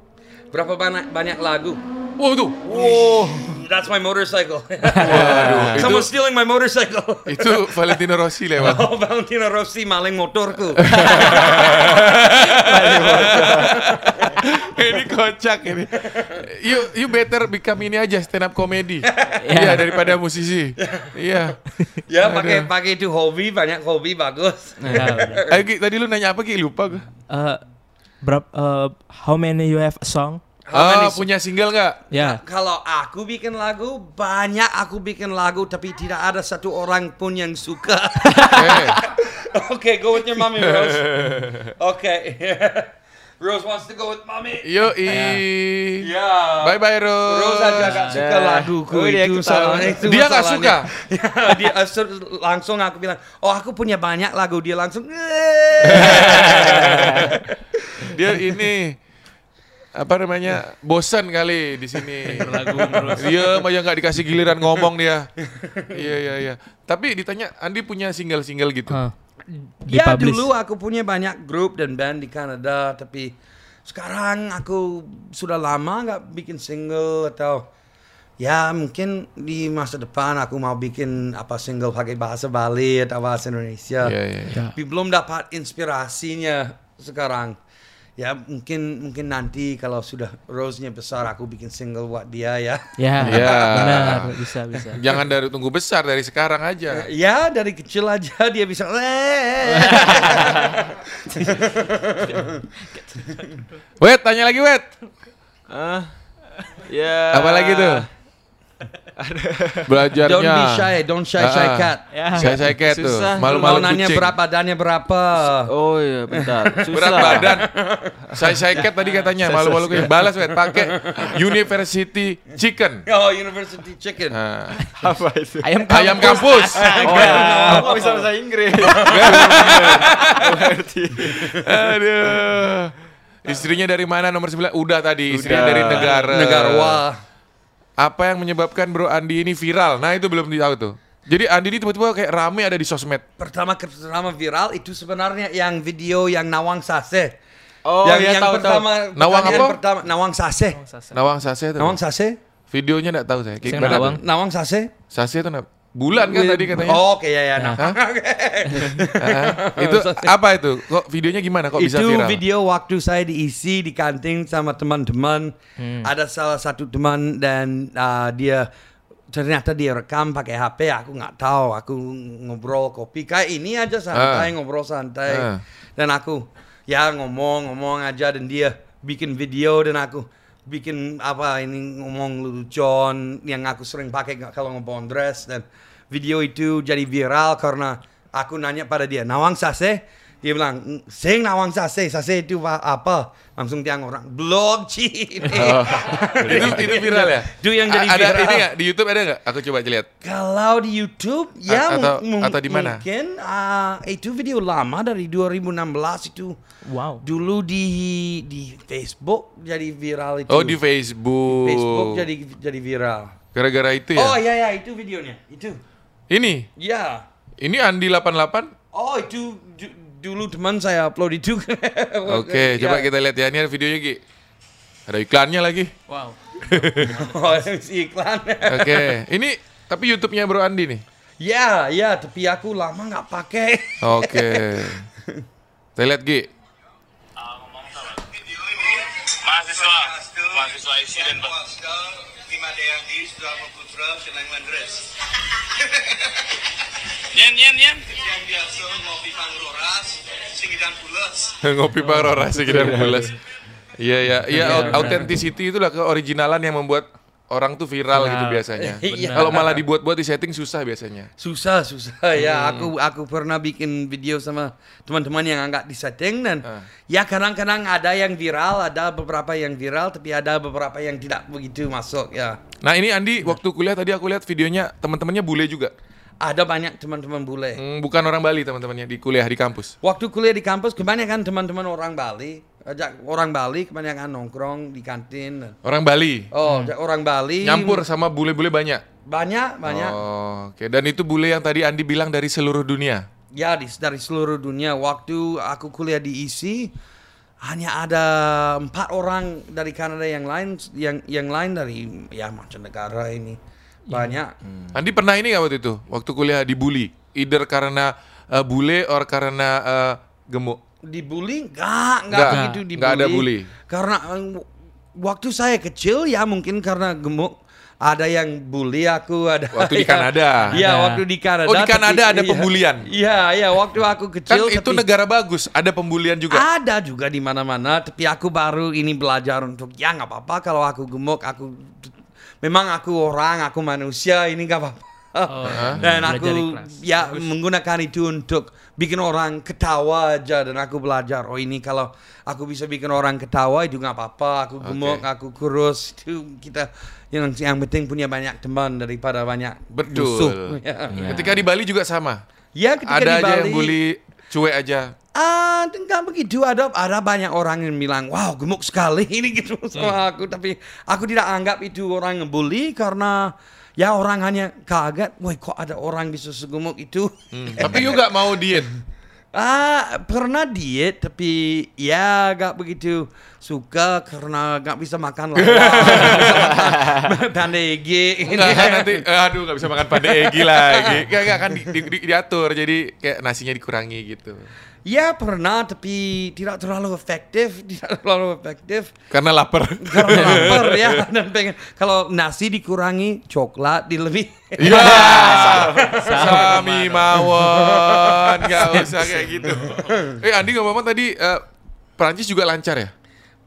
berapa banyak banyak lagu Wow tuh, that's my motorcycle waduh, itu, someone stealing my motorcycle itu Valentino Rossi lewat. Oh, Valentino Rossi maling motorku. Ini kocak ini. You you better become ini aja stand up comedy. Iya daripada musisi. Iya. ya, pakai pakai itu hobi, banyak hobi bagus. Ya, udah. Ayo Ki, tadi lu nanya apa Ki? Lupa gue. Uh, berap, uh, how many you have a song? How Ah, many- punya single nggak? Ya. Kalau aku bikin lagu, banyak aku bikin lagu, tapi tidak ada satu orang pun yang suka. Eh, okay, go with your mommy, Rose. Okay. Rose wants to go with mommy. yo i. Ya. Bye bye Rose. Rose aja gak suka laguku Oh, dia itu soalnya itu Dia nggak masalahnya. suka? Dia eh, langsung aku bilang, oh aku punya banyak lagu. Dia langsung, Dia ini apa namanya bosan kali di sini. Dia aja nggak dikasih giliran ngomong dia. Iya iya iya. Tapi ditanya Andi punya single-single gitu. Uh, Ya dulu aku punya banyak grup dan band di Kanada tapi sekarang aku sudah lama nggak bikin single atau ya mungkin di masa depan aku mau bikin apa single pakai bahasa Bali atau bahasa Indonesia. Iya. iya. Ya. Tapi belum dapat inspirasinya sekarang. Ya mungkin mungkin nanti kalau sudah Rose-nya besar aku bikin single buat dia ya. Ya. Ya. Benar, bisa bisa. Jangan dari tunggu besar dari sekarang aja. Ya dari kecil aja dia bisa. Wet, tanya lagi Wet. Ah. Ya. Apa lagi tuh? Belajarnya. don't be shy, don't shy shy Ah, ah. cat. Ya. Saya saya kayak tuh. Malu-malu nanya kucing. berat badannya berapa? Oh iya, bentar. Susah. Berat badan. Saya saya cat tadi katanya malu-malu kucing. Balas Wet pakai University Chicken. Oh, University Chicken. Nah, Apa itu? Ayam ayam kampus. Oh, ya. Kok bisa bahasa Inggris? Aduh. Istrinya dari mana nomor 9? Udah tadi, istrinya Udah. dari negara. Negara wah. Apa yang menyebabkan Bro Andi ini viral? Nah, itu belum tahu tuh. Jadi Andi ini tiba-tiba kayak rame ada di sosmed. Pertama pertama viral itu sebenarnya yang video yang Nawang Sase. Oh, yang, ya yang tahu pertama, Nawang pertanyaan apa? Pertama, Nawang Sase. Nawang Sase itu. Nawang Sase? Videonya enggak tahu saya. Kayak Nawang. Nawang Sase? Sase itu apa? Bulan kan tadi katanya. Oh, oke ya ya. Nah. Ah, itu apa itu? Kok videonya gimana? Kok bisa itu viral? video waktu saya diisi di kantin sama teman-teman. Hmm. Ada salah satu teman dan uh, dia ternyata dia rekam pakai HP. Aku nggak tahu. Aku ngobrol kopi kayak ini aja santai ngobrol santai. Ah. Dan aku ya ngomong-ngomong aja dan dia bikin video dan aku bikin apa ini ngomong lucuan yang aku sering pakai kalau ngebondres dan video itu jadi viral karena aku nanya pada dia Nawang Sase dia bilang sing Nawang Sase Sase itu pa- apa langsung tiang orang blog Ci itu itu viral ya? Itu yang jadi A- ada viral. ini nggak di YouTube ada nggak? Aku coba lihat. Kalau di YouTube ya atau- di mana? Mungkin ah, itu video lama dari 2016 itu. Wow. Dulu di di Facebook jadi viral itu. Oh di Facebook. Facebook jadi jadi viral. Gara-gara itu ya. Oh iya ya itu videonya. Itu. Ini, Ya. ini Andi 88. Oh itu du- dulu teman saya upload itu. Oke, coba Ya. kita lihat ya. Ini ada videonya, Gi. Ada iklannya lagi. Wow. Oh, iklan. Oke, ini tapi YouTube-nya Bro Andi nih. ya, ya, tapi aku lama nggak pakai. Oke. Kita lihat, Gi. mahasiswa mahasiswa isi dan Lima Putra Senang Mandres nyen nyen nyen yang biasa ngopi pangroras singgidan pulas Ngopi Pak Rora sekitar bulas. Iya, iya, iya. au- Authenticity itulah keoriginalan yang membuat orang tuh viral Benar. gitu biasanya. Iya. Kalau malah dibuat-buat di setting susah biasanya. Susah, susah ya. Aku aku pernah bikin video sama teman-teman yang agak di setting dan Ah. ya kadang-kadang ada yang viral, ada beberapa yang viral, tapi ada beberapa yang tidak begitu masuk ya. Nah ini Andi waktu kuliah tadi aku lihat videonya teman-temannya bule juga. Ada banyak teman-teman bule. Hmm, bukan orang Bali teman-temannya di kuliah di kampus. Waktu kuliah di kampus kebanyakan teman-teman orang Bali, ajak orang Bali kebanyakan nongkrong di kantin. Orang Bali. Oh, ajak orang Bali Nyampur sama bule-bule banyak. banyak banyak. Oh, oke. Dan itu bule yang tadi Andi bilang dari seluruh dunia. Ya di, dari seluruh dunia. Waktu aku kuliah di ISI hanya ada empat orang dari Kanada yang lain, yang yang lain dari ya mancanegara ini banyak. Andi pernah ini nggak waktu itu? Waktu kuliah dibully, either karena eh, bule or karena eh, gemuk. Dibully? Enggak, enggak Nggak, begitu dibully. nggak ada bully. Karena eh, waktu saya kecil ya mungkin karena gemuk ada yang bully aku ada Waktu di yang- Kanada. Iya waktu di Kanada Oh, di Kanada ada iya. pembulian? iya iya waktu aku Kan kecil itu tapi- negara bagus, ada pembulian juga. Ada juga di mana-mana, tapi aku baru ini belajar untuk ya nggak apa-apa kalau aku gemuk, aku memang aku orang, aku manusia, ini nggak apa-apa. Dan belajar aku ya menggunakan itu untuk bikin orang ketawa aja dan aku belajar oh ini kalau aku bisa bikin orang ketawa itu nggak apa-apa aku gemuk Oke. aku kurus itu kita yang yang penting punya banyak teman daripada banyak Betul. musuh. ya. Ketika di Bali juga sama. Ya, ketika ada di aja yang Bali- bully cuek aja. Ah, enggak begitu. Ada ada banyak orang yang bilang, wow gemuk sekali ini gitu sama aku. Tapi aku tidak anggap itu orang ngebully karena ya orang hanya kaget. Woi kok ada orang bisa segemuk itu? Tapi juga mau diet. Ah, pernah diet tapi ya gak begitu suka karena gak bisa makan lawar. Pandai Enggak kan nanti eh, aduh nggak bisa makan pada Egi lagi. Enggak enggak kan di, di- di- diatur jadi kayak nasinya dikurangi gitu. Ya pernah tapi tidak terlalu efektif, tidak terlalu efektif. Karena lapar. karena lapar ya dan pengen kalau nasi dikurangi coklat di lebih Iya. Sami mawon, nggak usah kayak gitu. Eh Andi ngomong tadi eh, Perancis juga lancar ya?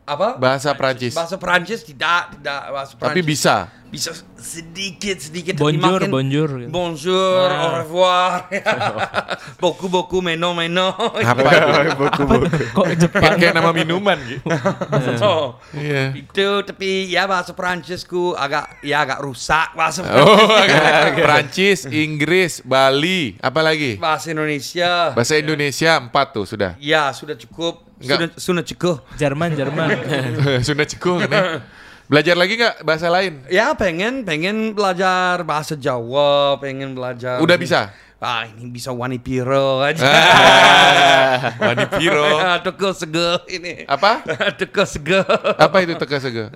apa Bahasa Perancis. bahasa Perancis tidak tidak bahasa Perancis Tapi bisa. Bisa sedikit sedikit Bonjour, makin- bonjour. gitu. bonjour au revoir boku boku meno meno Apa itu? Kok Jepang? Kayak nama minuman gitu. Oh, Iya. itu tapi ya bahasa Perancisku agak ya agak rusak bahasa Oh, agak- Perancis, Inggris, Bali, apa lagi? bahasa Indonesia Bahasa Indonesia empat tuh sudah. ya sudah cukup Enggak. sudah sudah cukup Jerman, Jerman. sudah cukup nih. Belajar lagi nggak bahasa lain? Ya pengen pengen belajar bahasa Jawa, pengen belajar. Udah bisa? Ah ini bisa wani piro aja. Wani Piro. Teko sego ini. Apa? Teko sego. Apa itu teka sego?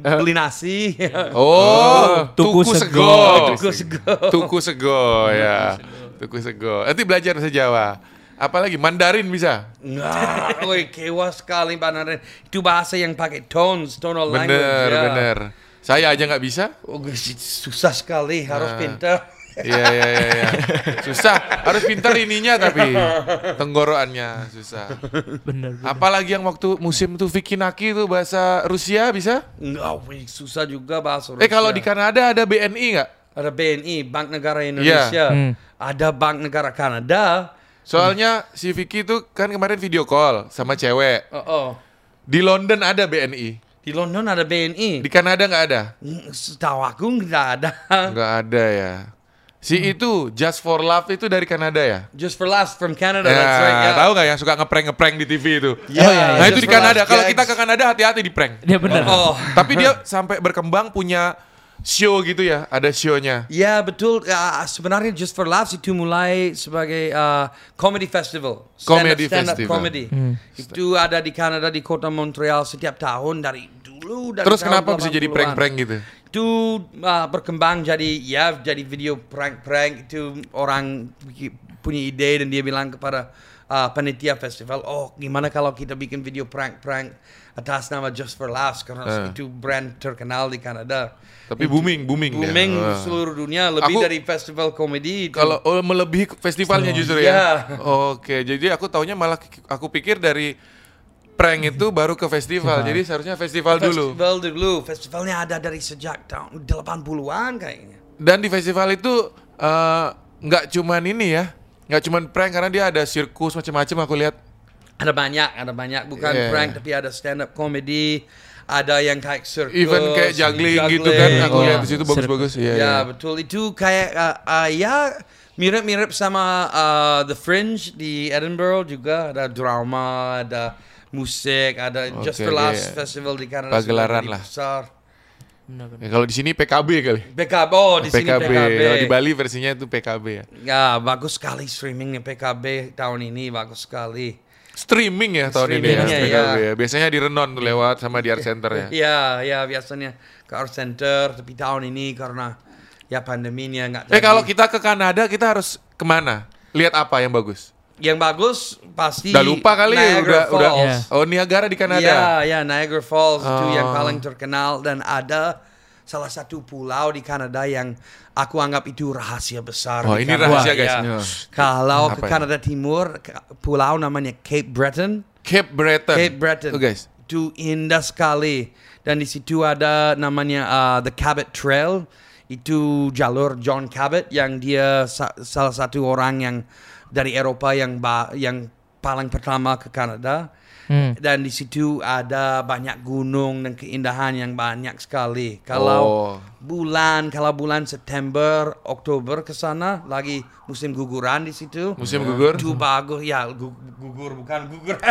Beli nasi. Oh, tuku, tuku sego. sego. Tuku sego. Tuku sego ya. Tuku sego. Nanti belajar bahasa Jawa. Apalagi Mandarin bisa. Nggak, woi kewa sekali Banaran. Itu bahasa yang pakai tones, tonal language. Bener, ya. bener. Saya aja nggak bisa. Oh, susah sekali, harus Ah. pintar. Iya, iya, iya, iya. Susah. Harus pintar ininya tapi tenggorokannya susah. Bener. bener. Apalagi yang waktu musim tuh Vicky Naki tuh bahasa Rusia bisa? Enggak, susah juga bahasa Eh kalau Rusia. di Kanada ada BNI nggak? ada BNI, Bank Negara Indonesia. Hmm. Ada Bank Negara Kanada. Soalnya si Vicky tuh kan kemarin video call sama cewek. Oh, oh. Di London ada BNI. Di London ada BNI. Di Kanada nggak ada? Setahu aku nggak ada. Nggak ada ya. Si itu Just for Love itu dari Kanada ya? Just for Laughs from Canada. Ya, that's right. yeah. tahu nggak yang suka ngeprank ngeprank di TV itu? Yeah, Oh, iya, iya. Nah itu Just di Kanada. Kalau gags. kita ke Kanada hati-hati di prank. Dia bener. Oh, Tapi dia sampai berkembang punya show gitu ya, ada show-nya. Ya betul. Ya, sebenarnya Just for Laughs itu mulai sebagai uh, comedy festival. Comedy stand-up festival. comedy. Itu ada di Kanada di kota Montreal setiap tahun dari dulu. Dari Terus tahun kenapa bisa jadi 80-an. prank-prank gitu? Itu uh, berkembang jadi ya jadi video prank-prank itu orang punya ide dan dia bilang kepada uh, panitia festival, oh gimana kalau kita bikin video prank-prank atas nama Just for Laughs karena Eh. itu brand terkenal di Kanada. Tapi booming, booming dia. Booming Wah. seluruh dunia lebih Aku- dari festival komedi itu. Kalau oh, melebihi festivalnya justru Iya. ya. Oke, jadi aku taunya malah aku pikir dari prank itu baru ke festival. Jadi seharusnya festival dulu. Festival dulu, festivalnya ada dari sejak tahun 80-an kayaknya. Dan di festival itu eh, nggak cuman ini ya, nggak cuman prank karena dia ada sirkus macam-macam aku lihat. Ada banyak, ada banyak bukan Iya. prank tapi ada stand up comedy, ada yang kayak circus, Even kayak juggling, gitu kan aku Oh. lihat di situ bagus-bagus. Iya, Ya, iya. betul itu kayak uh, uh, ya mirip-mirip sama uh, The Fringe di Edinburgh juga ada drama, ada musik, ada Just Oke, for Laughs ya. Festival di Kanada Pagelaran lah. besar. Benar, benar. Ya, kalau di sini PKB kali. PKB, oh di sini PKB. PKB. Kalau di Bali versinya itu PKB ya. Ya, bagus sekali streamingnya PKB tahun ini, bagus sekali. Streaming ya tahun ini ya, Streamingnya, PKB ya. ya. Biasanya di Renon tuh lewat sama di Art Center ya. Ya, ya biasanya ke Art Center, tapi tahun ini karena ya pandeminya nggak Eh kalau kita ke Kanada kita harus ke mana? Lihat apa yang bagus? Yang bagus pasti Udah lupa kali ya Niagara udah udah. Falls. Iya. Oh Niagara di Kanada. Ya, ya Niagara Falls itu yang Oh. paling terkenal dan ada salah satu pulau di Kanada yang aku anggap itu rahasia besar. Oh, ini Kanada. rahasia, guys. Ya. Ya. Kalau Apa ke ya? Kanada Timur, ke- pulau namanya Cape Breton. Cape Breton. Cape Breton. Tuh guys. Itu indah sekali. Dan di situ ada namanya uh, The Cabot Trail. Itu jalur John Cabot yang dia sa- salah satu orang yang dari Eropa yang ba- yang paling pertama ke Kanada. Hmm. Dan di situ ada banyak gunung dan keindahan yang banyak sekali. Kalau Oh. Bulan kalau bulan September, Oktober ke sana lagi musim guguran di situ. Musim gugur. Itu bagus ya gu- gugur bukan gugur.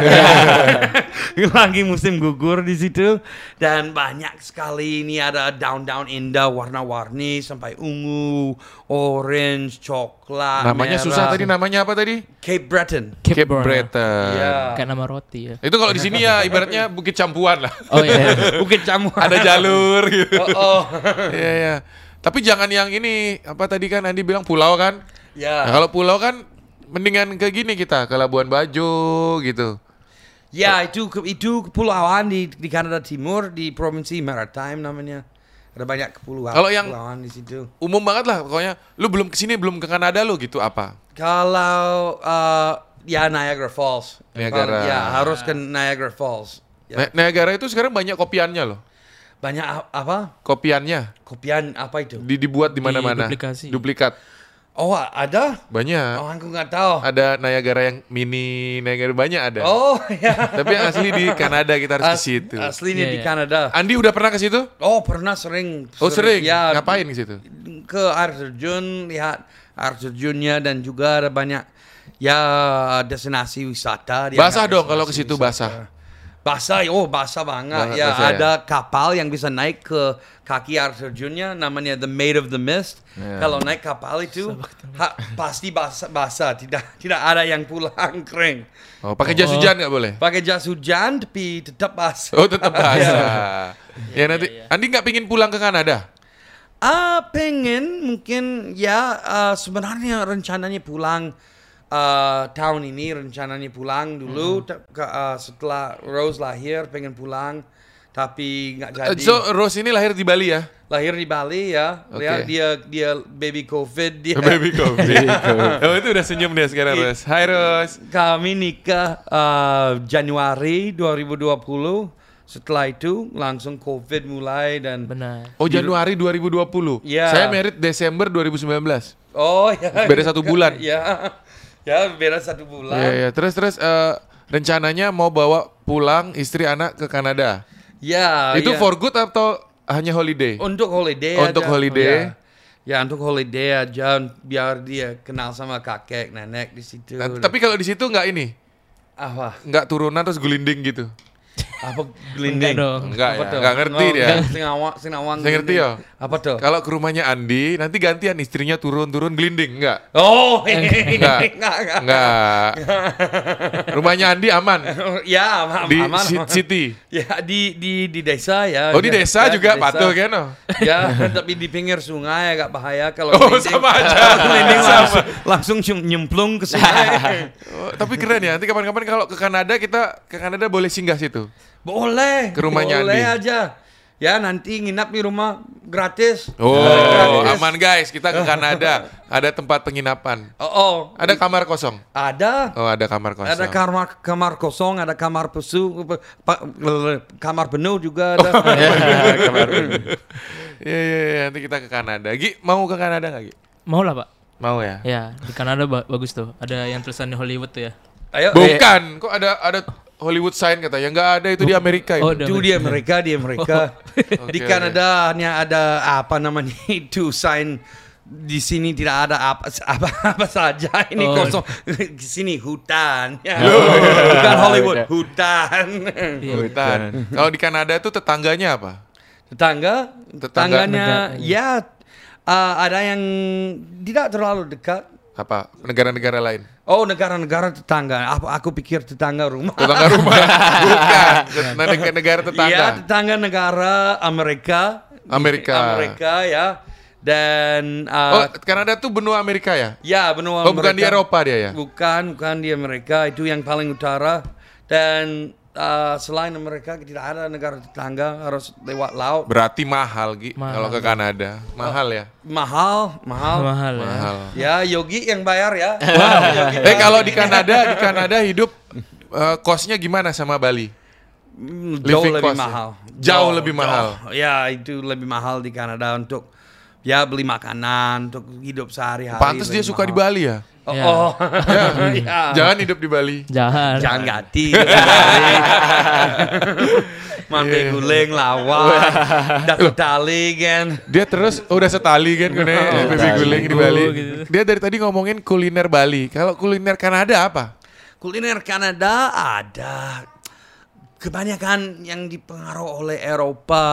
lagi musim gugur di situ dan banyak sekali ini ada daun-daun indah warna-warni sampai ungu, orange, coklat. Namanya merah. susah tadi namanya apa tadi? Cape Breton. Cape, Cape Breton. Breton. Iya. Kayak nama roti ya. Itu kalau di sini ya ibaratnya Bukit Campuan lah. Oh iya. Bukit Camuan. Ada jalur gitu. Oh, oh. Iya iya. Tapi jangan yang ini apa tadi kan Andi bilang pulau kan? ya. Nah, kalau pulau kan mendingan ke gini kita ke Labuan Bajo gitu. Ya itu itu kepulauan di di Kanada Timur di provinsi Maritime namanya. Ada banyak kepulauan. Kalau yang- kepulauan di situ. Umum banget lah pokoknya. Lu belum ke sini belum ke Kanada lu gitu apa? Kalau uh, ya Niagara Falls. Niagara. Ya harus ke Niagara Falls. Ya. Ni- Niagara itu sekarang banyak kopiannya loh. Banyak apa? Kopiannya Kopian apa itu? di, dibuat di mana-mana. duplikasi. Duplikat. Oh ada? Banyak. Oh aku nggak tahu. Ada Niagara yang mini, Niagara banyak ada. Oh ya. Tapi yang asli di Kanada kita harus ke As- situ. Aslinya Iya, di iya. Kanada. Andi udah pernah ke situ? Oh pernah sering. Oh sering. Ya. Ngapain ke situ? ke air terjun lihat air terjunnya dan juga ada banyak ya destinasi wisata. Basah dong kalau ke situ, wisata. basah. Basah, oh basah banget. Banget, ya basah ya? ada kapal yang bisa naik ke kaki air terjunnya, namanya The Maid of the Mist. Ya. Kalau naik kapal itu ha- pasti basah, basah, tidak tidak ada yang pulang kering. Oh, pakai jas hujan nggak boleh? Pakai jas hujan tapi tetap basah. Oh, tetap basah. ya nanti Andi nggak pingin pulang ke Kanada? Ah, pengen mungkin ya ah, sebenarnya rencananya pulang ah, tahun ini rencananya pulang dulu ta- ke- ah, setelah Rose lahir pengen pulang tapi nggak Eh, jadi. So Rose ini lahir di Bali ya? lahir di Bali ya. Oke. Lihat dia dia baby COVID dia. Baby Kobe. oh itu udah senyum dia sekarang Rose. Hai Rose. Kami nikah ah, Januari 2020. Setelah itu langsung COVID mulai dan Benar. Oh Januari 2020. Iya. Saya merit Desember 2019. oh ya. Beda satu bulan. ya. Ya, beda satu bulan. Iya ya. Terus terus eh, rencananya mau bawa pulang istri anak ke Kanada. Ya, itu ya. for good atau hanya holiday? untuk holiday Oh, untuk aja. holiday. Ya. Ya, untuk holiday aja biar dia kenal sama kakek nenek di situ. Nah, tapi kalau di situ nggak ini, apa? nggak turunan terus gulinding gitu. Apa gelinding? Enggak. Enggak ya, enggak ngerti Oh, dia. enggak, Singawang, Singawang. Saya ngerti gelinding. ya. Apa tuh? Kalau ke rumahnya Andi, nanti gantian istrinya turun-turun gelinding, enggak? Oh, Enggak. enggak, enggak. Enggak. Rumahnya Andi aman Ya, aman, di aman, city. Ya di di di desa ya. Oh, di Ya, desa ya, juga patuh kan? Ya, tapi di pinggir sungai agak bahaya kalau Oh, gelinding. sama aja. Gelinding Sama. langsung, langsung nyem- nyemplung ke sungai. Oh, tapi keren ya. Nanti kapan-kapan kalau ke Kanada kita ke Kanada boleh singgah situ. Boleh. Ke rumahnya boleh Andi. aja. Ya, nanti nginap di rumah gratis. Oh, Gratis. aman guys. Kita ke Kanada. Ada tempat penginapan. Oh, oh, Ada kamar kosong. ada. Oh, ada kamar kosong. Ada kamar kamar kosong, ada kamar pesu, pa- kamar penuh juga ada. Iya, iya, iya. Nanti kita ke Kanada. Gi, mau ke Kanada nggak, Gi? Mau lah pak. Mau ya? Ya di Kanada ba- bagus tuh. Ada yang tulisannya Hollywood tuh ya. Ayo, Bukan. Kok ada ada Hollywood sign katanya? Nggak ada itu di Amerika itu. Oh, Itu dia mereka, dia mereka. di Oke, Kanada hanya ada apa namanya itu sign di sini tidak ada apa apa, apa saja ini Oh. kosong di sini hutan ya. bukan Hollywood hutan Iya. Hutan. Kalau di Kanada tuh tetangganya apa? tetangga Tetangga tetangganya negara. ya uh, ada yang tidak terlalu dekat Apa? Negara-negara lain. oh negara-negara tetangga aku, aku pikir tetangga rumah Tetangga rumah. Bukan. Negara, negara tetangga. Iya, tetangga negara Amerika. Amerika. Amerika ya. Dan Oh, uh, Kanada tuh benua Amerika ya? ya benua Oh, bukan di Amerika. Eropa dia ya? Bukan, bukan di Amerika. Itu yang paling utara. Dan uh, selain Amerika tidak ada negara tetangga harus lewat laut. Berarti mahal, Gi. Mahal. Kalau ke Kanada. Mahal ya? Mahal, mahal. Mahal ya. Mahal. Ya, Yogi yang bayar ya. Eh, kalau di Kanada, di Kanada hidup eh, kosnya gimana sama Bali? Hmm, jauh Living lebih cost ya? mahal. Jauh lebih mahal. Ya, itu lebih mahal di Kanada untuk ya beli makanan, untuk hidup sehari-hari. Pantes dia suka di mahal. Bali ya? Oh, Ya. oh. ya. Jangan hidup di Bali. Jangan. Jangan gati. Mampe Iya. guling lawan. Datuk tali kan. Dia terus udah setali kan kene baby setali. guling di Bali. gitu. Dia dari tadi ngomongin kuliner Bali. Kalau kuliner Kanada apa? Kuliner Kanada ada kebanyakan yang dipengaruhi oleh Eropa,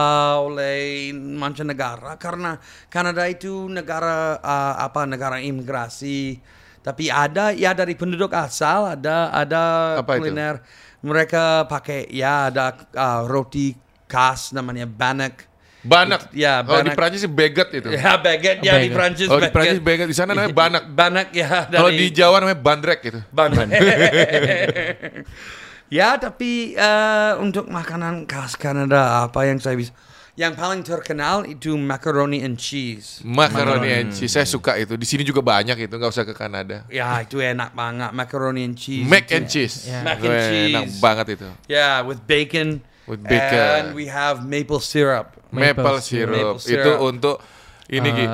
oleh mancanegara karena Kanada itu negara uh, apa negara imigrasi. Tapi ada ya dari penduduk asal ada ada Apa itu? kuliner mereka pakai ya ada uh, roti khas namanya banek. Banak. Ya, Oh, di banak. Prancis sih baguette itu. Ya baguette ya di Baguette. Prancis. Oh, di Prancis baguette. Di sana namanya banak. Banak ya. Kalau di Jawa namanya bandrek gitu. Banak. ya tapi eh, untuk makanan khas Kanada apa yang saya bisa yang paling terkenal itu macaroni and cheese. Macaroni and cheese. Saya suka itu. Di sini juga banyak itu, nggak usah ke Kanada. Ya itu enak banget macaroni and cheese. Mac itu. and cheese. Ya. Mac and cheese. Enak banget itu. Yeah, with bacon. With bacon. And we have maple syrup. Maple, Maple syrup. syrup. Maple Itu syrup. untuk ini Gi.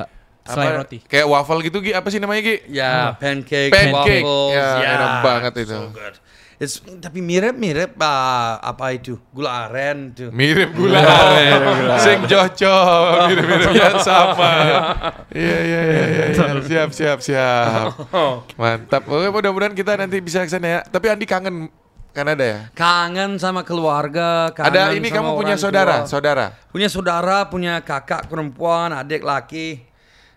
selai roti. Kayak waffle gitu Gi. Apa sih namanya Gi? Ya, pancake, Pancake. waffles. Ya, enak banget itu. So good. It's, tapi mirip-mirip ah, apa itu gula aren itu. Mirip gula aren. Sing cocok. Mirip-mirip yang sama. Iya, iya, iya. iya, iya. Siap, siap, siap. Mantap. Oke, mudah-mudahan kita nanti bisa ke sana ya. Tapi Andi kangen Kanada ya? Kangen sama keluarga. Kangen Ada ini sama kamu punya saudara, tua. saudara. Punya saudara, punya kakak perempuan, adik laki.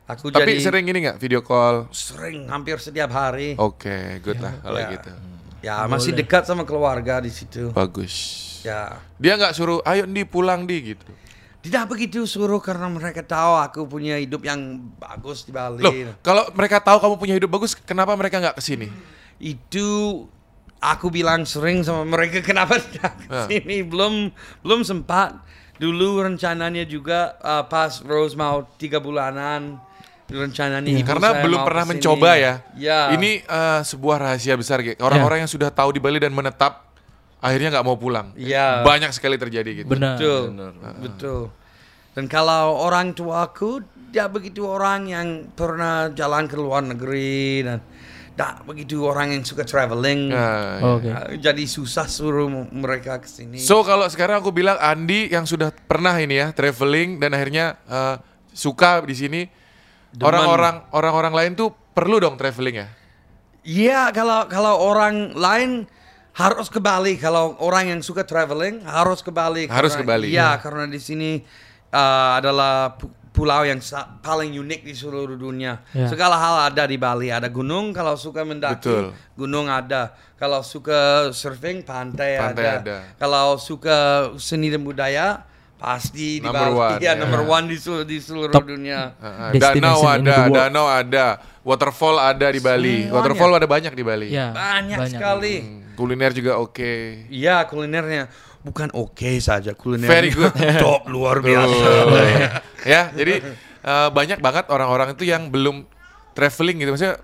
Aku Tapi jadi sering ini nggak video call? sering hampir setiap hari. Oke, good lah kalau Ya. gitu. Ya masih dekat sama keluarga di situ. Bagus. Ya. Dia nggak suruh, ayo di pulang di gitu. Tidak begitu suruh karena mereka tahu aku punya hidup yang bagus di Bali. Loh, kalau mereka tahu kamu punya hidup bagus, kenapa mereka nggak ke sini? Itu aku bilang sering sama mereka kenapa tidak ke sini belum belum sempat. Dulu rencananya juga uh, pas Rose mau tiga bulanan rencananya ibu Karena saya belum mau pernah ke sini. mencoba ya. Ya. Ini eh, sebuah rahasia besar, Ge. Orang-orang yang sudah tahu di Bali dan menetap, akhirnya nggak mau pulang. Iya. Banyak sekali terjadi gitu. Benar. Betul, betul. Dan kalau orang tuaku dia begitu orang yang pernah jalan ke luar negeri dan tak begitu orang yang suka traveling. Nah, ya. Oke. Uh, Jadi susah suruh mereka ke sini. So kalau sekarang aku bilang Andi yang sudah pernah ini ya traveling dan akhirnya eh, suka di sini. Orang-orang orang-orang lain tuh perlu dong traveling ya. Iya, kalau kalau orang lain harus ke Bali kalau orang yang suka traveling harus ke Bali. Harus Karena- ke Bali. Iya, karena di sini uh, adalah pu- pulau yang paling unik di seluruh dunia. Ya. Segala hal ada di Bali. Ada gunung kalau suka mendaki, Betul. gunung ada. Kalau suka surfing, pantai, Pantai ada. ada. Kalau suka seni dan budaya, pasti di Number Bali. one, Iya, ya. number one di seluruh, di seluruh Top. dunia. Uh, danau ada, danau ada, waterfall ada di Bali. Semuanya. Waterfall ada banyak di Bali. Ya, Banyak, sekali. Hmm, kuliner juga oke. Iya, kulinernya bukan oke saja kulinernya. Very good. Top luar biasa. Ya, jadi eh, banyak banget orang-orang itu yang belum traveling gitu. Maksudnya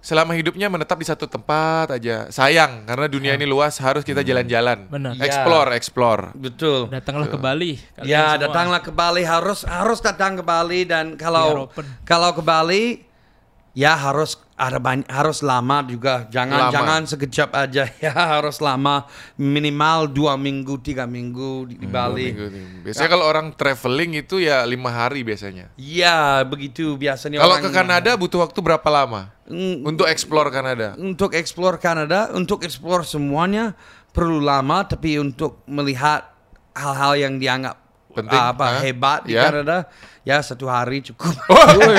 selama hidupnya menetap di satu tempat aja. Sayang karena dunia ini luas harus kita jalan-jalan. Benar. Iya. Explore, explore. Betul. Datanglah ke Bali. Ya, semua. datanglah ke Bali harus harus datang ke Bali dan kalau kalau ke Bali ya harus banyak harus lama juga. Jangan Lama. jangan sekejap aja ya harus lama minimal dua minggu tiga minggu di, di Bali. Dua minggu nih. Biasanya kalau orang traveling itu ya lima hari biasanya. Iya begitu biasanya. Kalau orang- ke Kanada butuh waktu berapa lama Mm, untuk explore Kanada? untuk explore Kanada, untuk explore semuanya perlu lama, tapi untuk melihat hal-hal yang dianggap Penting, apa ah, hebat di ya. Kanada, ya satu hari cukup.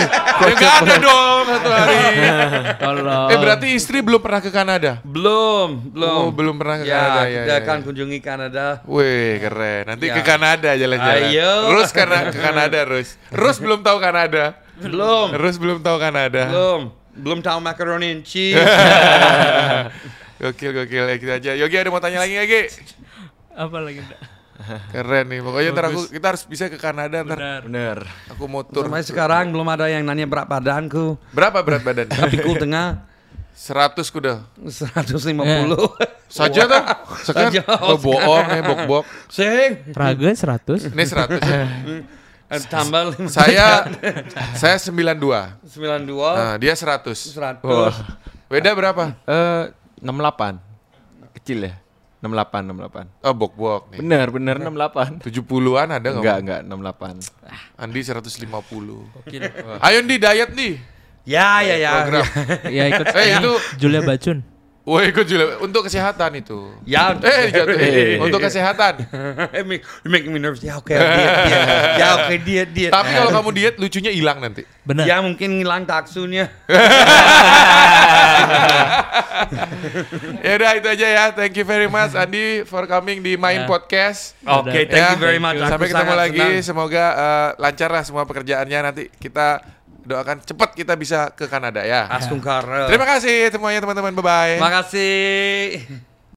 ya nggak ada dong satu hari. Eh berarti istri belum pernah ke Kanada? belum, belum. Oh, belum pernah ke ya, Kanada, ya, kita ya, akan ya. kunjungi Kanada. Wih keren. Nanti Ya. ke Kanada jalan-jalan. Ayo. Rus karena ke Kanada Rus. Rus belum tahu Kanada. Belum, Rus belum tahu Kanada. belum, belum tahu macaroni and cheese. gokil gokil ya gitu aja. Yogi ada mau tanya lagi Yogi? apa lagi? Keren nih. Pokoknya ntar aku kita harus bisa ke Kanada ntar. Benar. Bener. Aku mau tur. Sampai sekarang belum ada yang nanya berat badanku. Berapa berat badan? Pikul tengah 100 kuda. 150. Saja tuh. Sekarang Saja. oh, bohong ya bok-bok. Sing. Raga 100. Ini 100. ya. Eh, Tambah 5. saya saya 92. 92. Nah, dia 100. 100. Beda berapa? Eh 68. Kecil ya? 68, 68. Oh, bok-bok nih. Bener, bener 68. 70-an ada nggak? Enggak, enggak 68. Andi 150. Ayo Ndi diet nih. Ya, ya, ya. Program. ya ikut Eh, itu Julia Bacun. Wah ikut juga untuk kesehatan itu. Ya. Eh jatuh. untuk kesehatan. Make, make me nervous. Ya, oke, diet, diet. Ya, oke, diet, diet. Tapi kalau kamu diet lucunya hilang nanti. Benar. Ya, mungkin ngilang taksunya. ya udah itu aja ya. Thank you very much Andi for coming di Main Ya. Podcast. Oke, thank Ya. you very much. Aku Sampai ketemu sangat lagi. senang. Semoga eh, lancar lah semua pekerjaannya nanti kita doakan cepat kita bisa ke Kanada ya. Asungkara. Terima kasih semuanya teman-teman. Bye bye. Terima kasih.